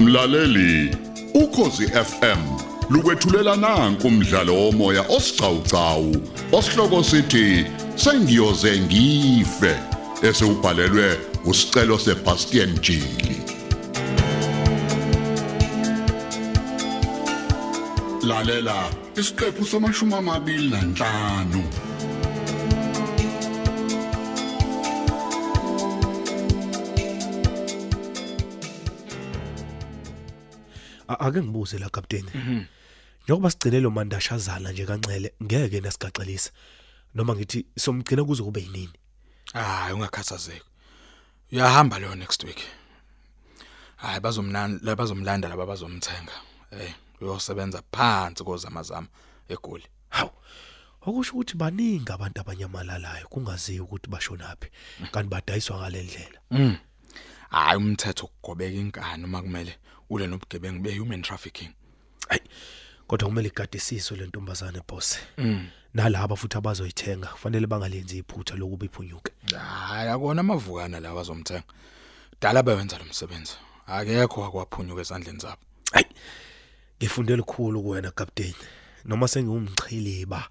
Mlaleli, ukhosi FM lukwethulela nanku umdlalo womoya osiqhawqhawo osihloko sithi sengiyoze ngife esewubhalelwe usicelo seBastian Jili. Lalela isiqephu samashumi amabili nanhlanu. Ake ngibuze la kapteni njengoba sigcine lo mandashazana nje kancele ngeke nasigaxelisa noma ngithi somgcina kuze kube yinini Hayi ungakhathazeki. Uyahamba lo next week. Hayi bazomlanda bazomlanda laba bazomthenga. Eh uyosebenza phansi kozamazama egoli. hawu okusho ukuthi baningi abantu abanyamalalayo kungaziwa ukuthi bashonaphi kanti badayiswa ngalendlela Mm. Hayi umthetho ukugobeka inkani uma kumele ule nobugebengu behuman trafficking. hayi kodwa kumele igadisiswe le ntombazane boss Mm. nalabo futhi abazoyithenga kufanele bangalenzi iphutha lokuba iphunyuke Hayi akona amavukana lawa bazomthenga. Dala bayenza lo msebenzi. Akekho akwaphunyuka ezandleni zabo. hayi ngifunde likhulu kuwena kapteni noma sengiwumchiliba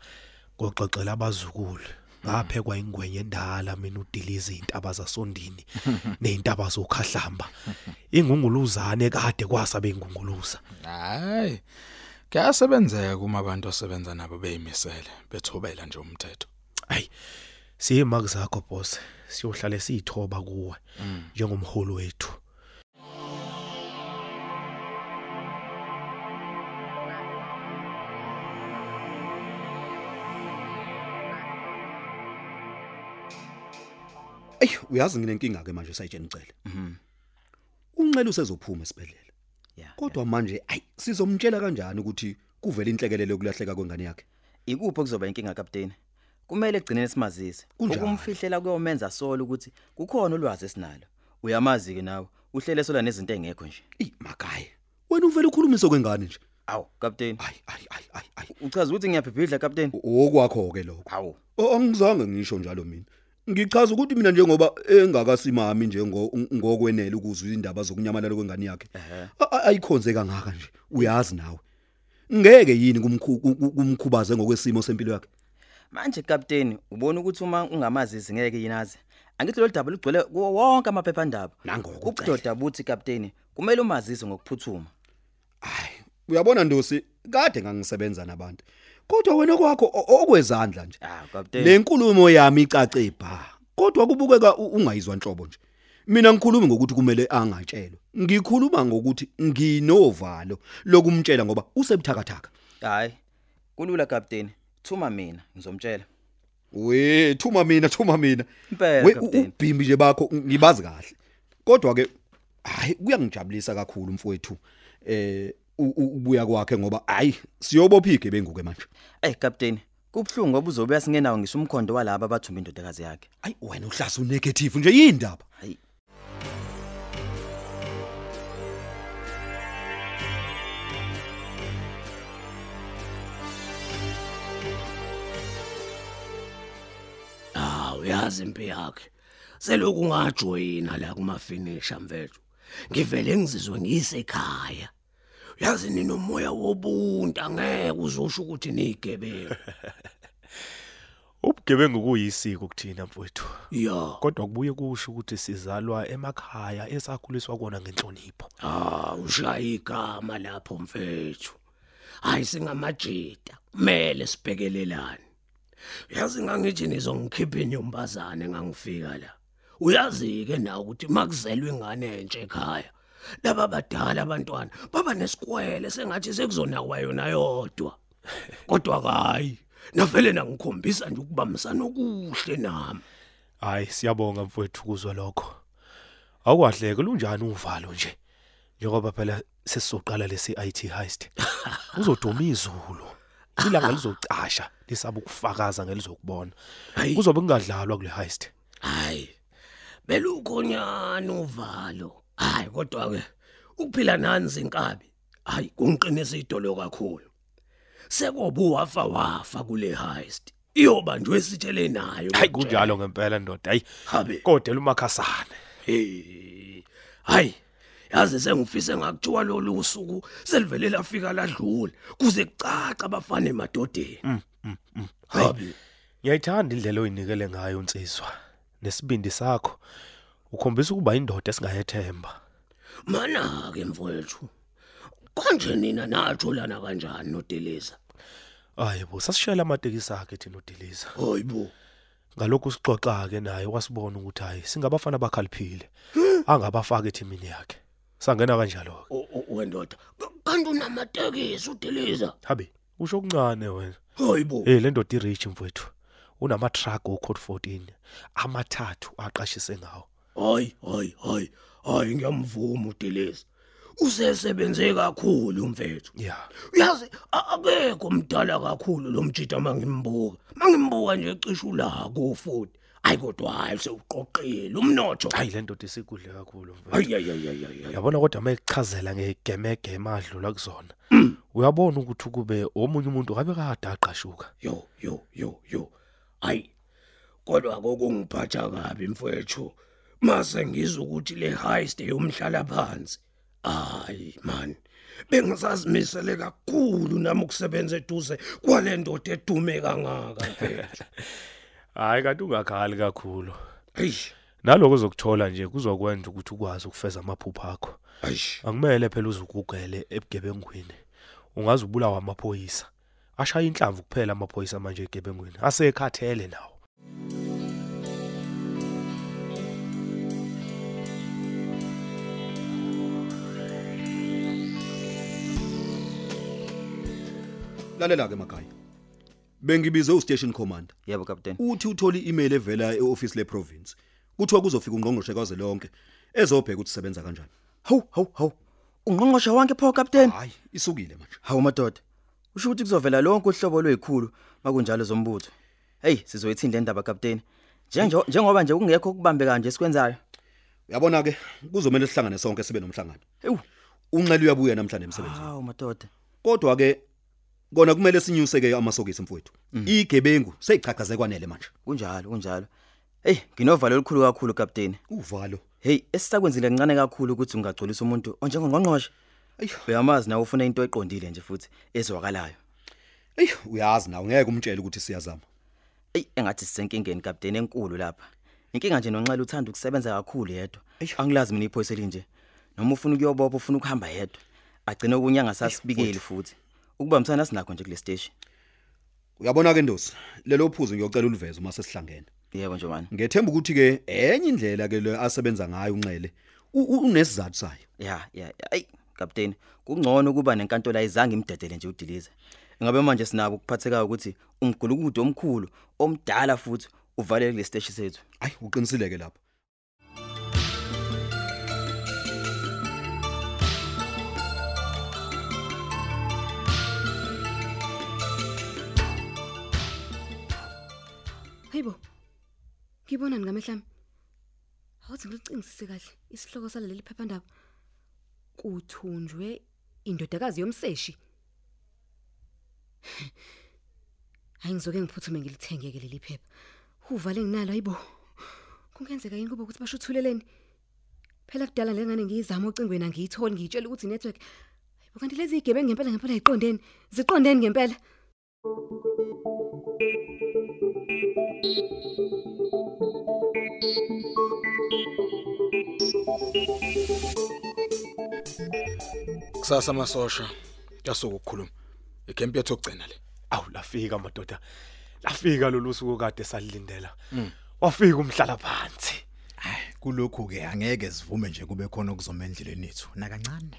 koxoxela abazukulu ngaphekwa ingwenye endala mina udiliza izintaba zasondini nezintaba zokhahlamba ingunguluzane kade kwasabe ingunguluza Hayi. Kuyasebenzeka uma abantu osebenza nabo beyimisele bethobela nje umthetho. hayi siye mark zakho boss siyohlale siyithoba kuwe njengomholi wethu Ey uyazi nginenkinga ke manje sayitshela icele. Mhm. Uncela usezophuma esibedlela. Yeah. Kodwa manje ayi sizomtshela kanjani ukuthi kuvela inhlekelele yokulahleka kwengane yakhe? Ikuphi kuzoba inkinga kapteni? Kumele egcinene simazise. Kunjani? Ukumfihlela kuyomenza sola ukuthi kukhona ulwazi esinalo. Uyamazi ke nawe. Uhlele sola nezinto engekho nje. Ey makaye. Wena uvela ukhulumise kwengane nje. Awu, kapteni. Ayi ayi ayi ayi ayi. Uchaza ukuthi ngiyabhibhidla kapteni? Okwakho ke lokho. Awu. O- Angizange ngisho njalo mina. Ngichaza ukuthi mina njengoba engakasimami njengo ngokwenele ukuzwa indaba zokunyamalala kwengane yakhe. a- a- Ayikhonze kangaka nje. Uyazi nawe. Ngeke yini kumkhu- ku- ku- kumkhubaze ngokwesimo sempilo yakhe. Manje kapteni, ubona ukuthi uma ungamazisi ngeke yinazi. Angithi lo daba lugcwele kuwo wonke amaphephandaba. Nangoko Ubudoda buthi kapteni, kumele umazise ngokuphuthuma. Hayi, uyabona Ndosi, kade ngangisebenza nabantu. Kodwa wena kwakho okwezandla nje. Ah, kapteni. Le nkulumo yami icace bha. Kodwa kubukeka ungayizwa nhlobo nje. Mina ngikhuluma ngokuthi kumele angatshelwa. Ngikhuluma ngokuthi nginovalo lokumtshela ngoba usebuthakathaka. Hayi. Kulula kapteni. Thuma mina ngizomtshela. We, thuma mina, thuma mina. We ubhimbi nje bakho ngibazi kahle. Kodwa ke hayi kuyangijabulisa kakhulu mfowethu. Eh u- u- ubuya kwakhe ngoba hayi siyobopha igebengu manje. Ey kapteni, kubhlungu ngoba uzobuya singenawo ngisho umkhondo walabo abathumba indodakazi yakhe. Ayi wena uhlasa unegative nje yindaba. Hayi. Ah uyazi impi yakhe seloku ngajoyina la kuma finisher mfethu ngivele ngizizwe ngisekhaya uyazi ninomoya wobuntu angeke uzosho ukuthi niyigebengu. Ubugebengu kuyisiko kuthina mfowethu. Ya. Kodwa kubuye kusho ukuthi sizalwa emakhaya esakhuliswa kona ngenhlonipho. Ah ushaya igama lapho mfethu. Hayi singamajita. Kumele sibhekelelane. Uyazi ngangithi nizongikhipha inyombazane ngangifika la. Uyazi ke na ukuthi makuzelwe ingane entsha ekhaya. Laba badala abantwana. Baba nesikwele sengathi sekuzonakwa yona yodwa. Kodwa hayi navele nangikhombisa nje ukubambisana okuhle nami. Hayi siyabonga mfowethu kuzwa lokho. Awukwahleke lunjani uvalo nje? Njengoba phela sesizoqala lesi IT heist. Uzoduma izulu. Ilanga lizocasha lisaba ukufakaza ngelizokubona Hayi. kuzobe kungadlalwa kule heist. Hayi belukhonyana uvalo. Hayi kodwa ke ukuphila nanzi inkabi hayi kungiqinisa idolo kakhulu. Sekobu wafa wafa kule heist iyobanjwe sitshele nayo hayi kunjalo ngempela ndoda hayi habe. kodwa umakhasana hey hayi yazi sengifise ngakuthiwa lolu usuku selivele lafika ladlula kuze kucaca abafana emadodeni. Habi ngiyayithanda indlela oyinikele ngayo insizwa nesibindi sakho. Ukhombisa ukuba indoda esingayethemba. Mana ke mfowethu konje nina natsho lana kanjani nodeleza? Hayibo sasishayela amatekisi akhe thina udiliza hayibo ngalokhu sixoxa ke naye wasibona ukuthi hayi singabafana bakhaliphile angabafaka ethimini yakhe. Sangena kanjalo ke O- o- wendoda Ka- kanti unamatekisi udeleza? Habe usho okuncane wena. Hayibo hey le ndoda irich mfowethu unama truck ocode 14 amathathu aqashise ngawo. Hayi hayi hayi. Hayi ngiyamvuma udeleza usesebenze kakhulu mfethu. Yeah uyazi a- akekho mdala kakhulu lo mjida mangimbuka mangimbuka nje cishe ulako futhi. Hayi kodwa hayi sewuqoqile umnotho. Hayi le ndoda isikudle kakhulu mfowethu hayi hayi hayi hayi yabona kodwa mayichazela ngegemegeme adlula kuzona. Uyabona ukuthi kube omunye umuntu ngabe kade aqashuka? Yo yo yo yo. Hayi kodwa kokungiphatha kabi mfowethu mase ngizwa ukuthi le heist yomhlala phansi hayi man bengisazimisele kakhulu nami ukusebenza eduze kwale ndoda edume kangaka mfethu hayi kanti ungakhali kakhulu eish naloko uzokuthola nje kuzokwenza ukuthi ukwazi ukufeza amaphupho akho eish Angimele phela uzukugele ebugebengwini. Ungaze ubulawa amaphoyisa. Ashaya inhlamvu kuphela amaphoyisa manje egebengwini. Asekhathele nawo. Lalela ke makhaya bengibize ustation commander yebo captain uthi uthola i-email evela eoffice le province kuthiwa kuzofika ungqongqoshe kwaze lonke ezobheka ukuthi sebenza kanjani. Hawu hawu hawu. Ungqongqosha wonke pho captain hayi isukile manje. Hawu madoda. Usho ukuthi kuzovela lonke uhlobo lwezikhulu makunjalo zombutho. Hey sizoyithinda indaba captain njengo njengoba nje kungekho kubambeka nje sikwenzayo uyabona ke kuzomela sihlangane sonke sibe nomhlangano. Ewu. Unxele uyabuya namhlanje emsebenzini. Hawu madoda. Kodwa ke kona kumele sinyuse ke amasokisi mfowethu igebengu seyichakaze kwanele manje kunjalo kunjalo hey nginovalo olukhulu kakhulu captain uvalo hey esisakwenzile kancane kakhulu ukuthi ungagcolisa umuntu onjengongqongqoshe Ayi. uyamazi nawe ufuna into eqondile nje futhi ezwakalayo Ey uyazi nawe ngeke umtshele ukuthi siyazama. Ey engathi sisenkingeni captain enkulu lapha. Inkinga nje nonxele uthanda ukusebenza kakhulu yedwa. Angilazi mina iphoyisa elinje. Noma ufuna ukuyobopha ufuna ukuhamba yedwa. Agcina okunye angasasibikeli futhi. Ukubambisana sinakho nje kule station. Uyabona ke Ndosi, lelo phuzu ngiyocela uliveze uma sesihlangene. Yebo nje man. Ngethemba ukuthi ke enye indlela ke le asebenza ngayo unxele unesizathu sayo. Ya ya ya. Ey captain kungcono kuba nenkantolo ayizange imdedele nje udilize. Ingabe manje sinabo ukuphatheka ukuthi ungigulukude omkhulu omdala futhi uvale kule station sethu. Hayi uqinisile ke lapho. Hayibo. Ngibonani ngamehlami? Awuthi ngilicingisise kahle isihloko saleli phephandaba. Kuthunjwe indodakazi yomseshi. Hayi ngizoke ngiphuthume ngilithengeke leli phepha. Uvale nginalo hayibo. Kungenzeka yini kube ukuthi bashuthuleleni? Phela kudala lengane ngiyizama ocingweni angiyitholi ngiyitshela ukuthi network. Hayibo kanti lezi igebe ngempela ngempela ziqondeni. Ziqondeni ngempela. Kusasa amasosha yasuka ukukhuluma. Ikempi yethu okugcina le. Awu lafika madoda. Lafika lolu suku kade salilindela. Wafika umhlala phansi. kulokhu ke angeke sivume nje kube khona okuzoma endleleni ethu nakancane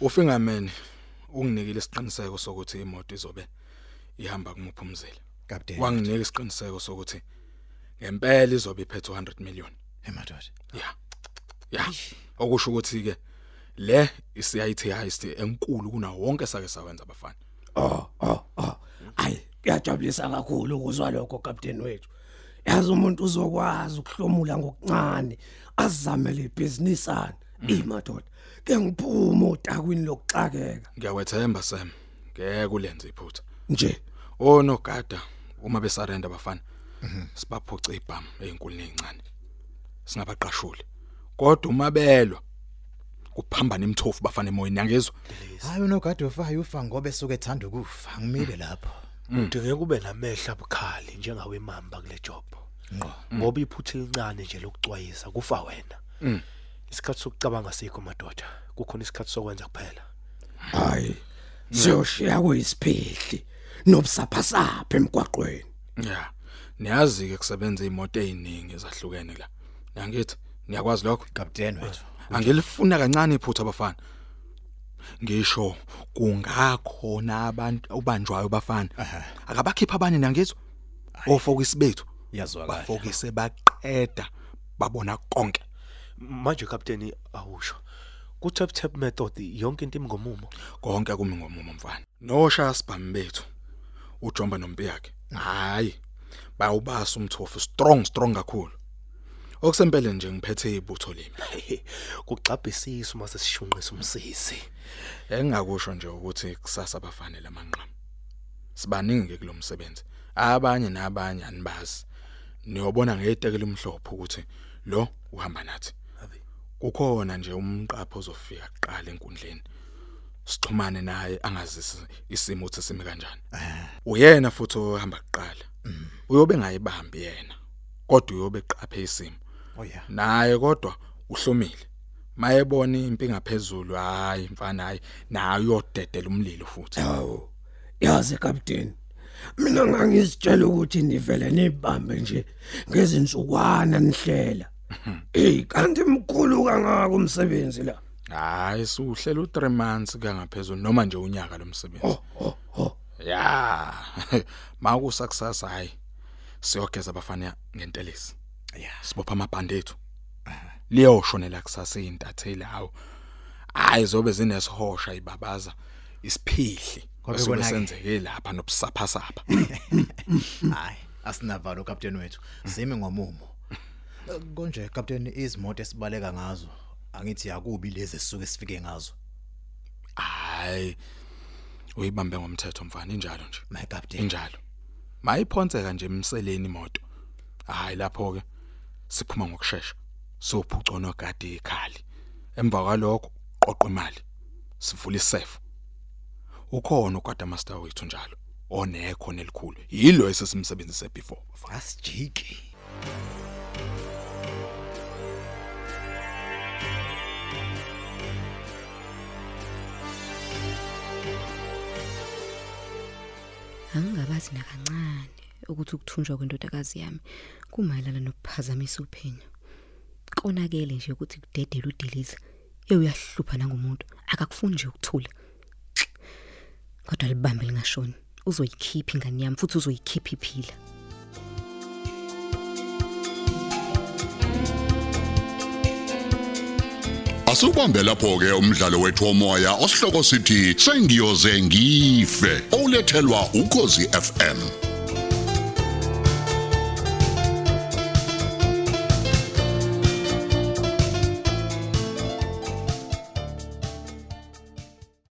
ufingerman unginikile isiqiniseko sokuthi imoto izobe ihamba kumuphi umzila captain wanginika isiqiniseko sokuthi ngempela izobe iphethe 100 million. Emadoda ya. Ya. Okusho ukuthi ke le isiyayith heist enkulu kuna wonke sake sawenza abafana Oh, oh, oh. Hayi, kuyajabulisa kakhulu ukuzwa lokho captain wethu. Yazi umuntu uzokwazi ukuhlomula ngokuncane, azamele ibhizinisi ani. Imadoda. Ke ngiphuma otakwini lokuxakeka. ngiyawethemba sam ngeke ulenze iphutha Nje, onogada uma besarenda abafana sibaphuca ibhamu ezinkulu nezincane singabaqashuli kodwa uma belwa kuphambana imthofu bafana emoyeni yangezwa hayi unogade ofayo ufa ngoba esuke ethanda ukufa angimile lapho. Udingeka ube namehla abukhali njengawe imamba kule job. Ngqo. Ngoba iphutha elincane nje lokucwayisa kufa wena. Isikhathi sokucabanga sikho madoda. Kukhona isikhathi sokwenza kuphela. Hayi siyoshiya kuyisiphihli nobusaphasapha emgwaqweni. Ya niyazi ke kusebenza imoto eziningi ezahlukene la. Yangithi niyakwazi lokho? Kapteni wethu. Angilifuna kancane iphutha abafana ngisho kungakhona abantu ubanjwayo bafana. Akabakhipha abanye nangizwa. Ofokisi bethu. Yazwakala bafokise baqeda babona konke. Manje captain awusho. Ku tap tap method yonke into imngomumo? Konke kumi ngomumo mfana. Nosha sibhamu bethu. Ujomba nompi yakhe. Hayi bayawubasa umthofu strong strong kakhulu. Okusempele nje ngiphethe ibutho limi. Kuxabhisisa uma sesishunqisa umsisi engingakusho nje ukuthi kusasa bafanele amanqamu. Sibaningi ke kulomsebenzi abanye nabanye anibazi. Niyobona ngeyitekela umhlophe ukuthi lo uhamba nathi. Kukhona nje umqapho ozofika kuqala enkundleni. Sixhumane naye angazisi isimo ukuthi sime kanjani. Uyena futhi ohamba kuqala. Uyobe ngayibambi yena kodwa uyobe qaphe isimo. Oya naye kodwa uhlomile. Mayebona impi ngaphezulu hayi mfana hayi nayo yodedela umlilo futhi. Hawo yazi captain mina ngangizitshela ukuthi nivele nibambe nje ngezinsukwana nihlela. Hey kanti mkhulu kangaka umsebenzi la. Hayi suhlela u3 months kangaphezulu noma nje unyaka lomsebenzi ya makusa kusasa hayi siyogeza abafana ngentelezi. Ya sibopha amabhande ethu liyoshonela kusasa intatheli hawo hayi zobe zinesihosha ibabaza isiphihli Kwabe osuke konake. senzeke lapha nobusaphasapha. Hayi asinavalo kapteni wethu. Sime ngomumo. Konje kapteni izimoto esibaleka ngazo angithi yakubi lezi esisuke sifike ngazo. Hayi uyibambe ngomthetho mfana injalo nje. My kapteni injalo. Mayiphonseka nje emseleni imoto. Hayi lapho ke siphuma ngokusheshsha sophuca nogadi ikhali emva kwalokho qoqa imali sivula isefo ukhona ukwada master wethu njalo onekho nelikhulu. Yilo esesimsebenzise before. Asijiki Angingabazi nakancane. Ukuthi ukuthunjwa kwendodakazi yami kumayelana nokuphazamisa uphenyo. Konakele nje ukuthi kudedele udeliza. Eyahlupha nangomuntu akakufuni nje ukuthula. Kodwa libambe lingashoni. Uzoyikhipha ingane yami futhi uzoyikhipha iphila. Asubambe lapho ke umdlalo wethu womoya osihloko sithi sengiyoze ngife olethelwa ukozi FM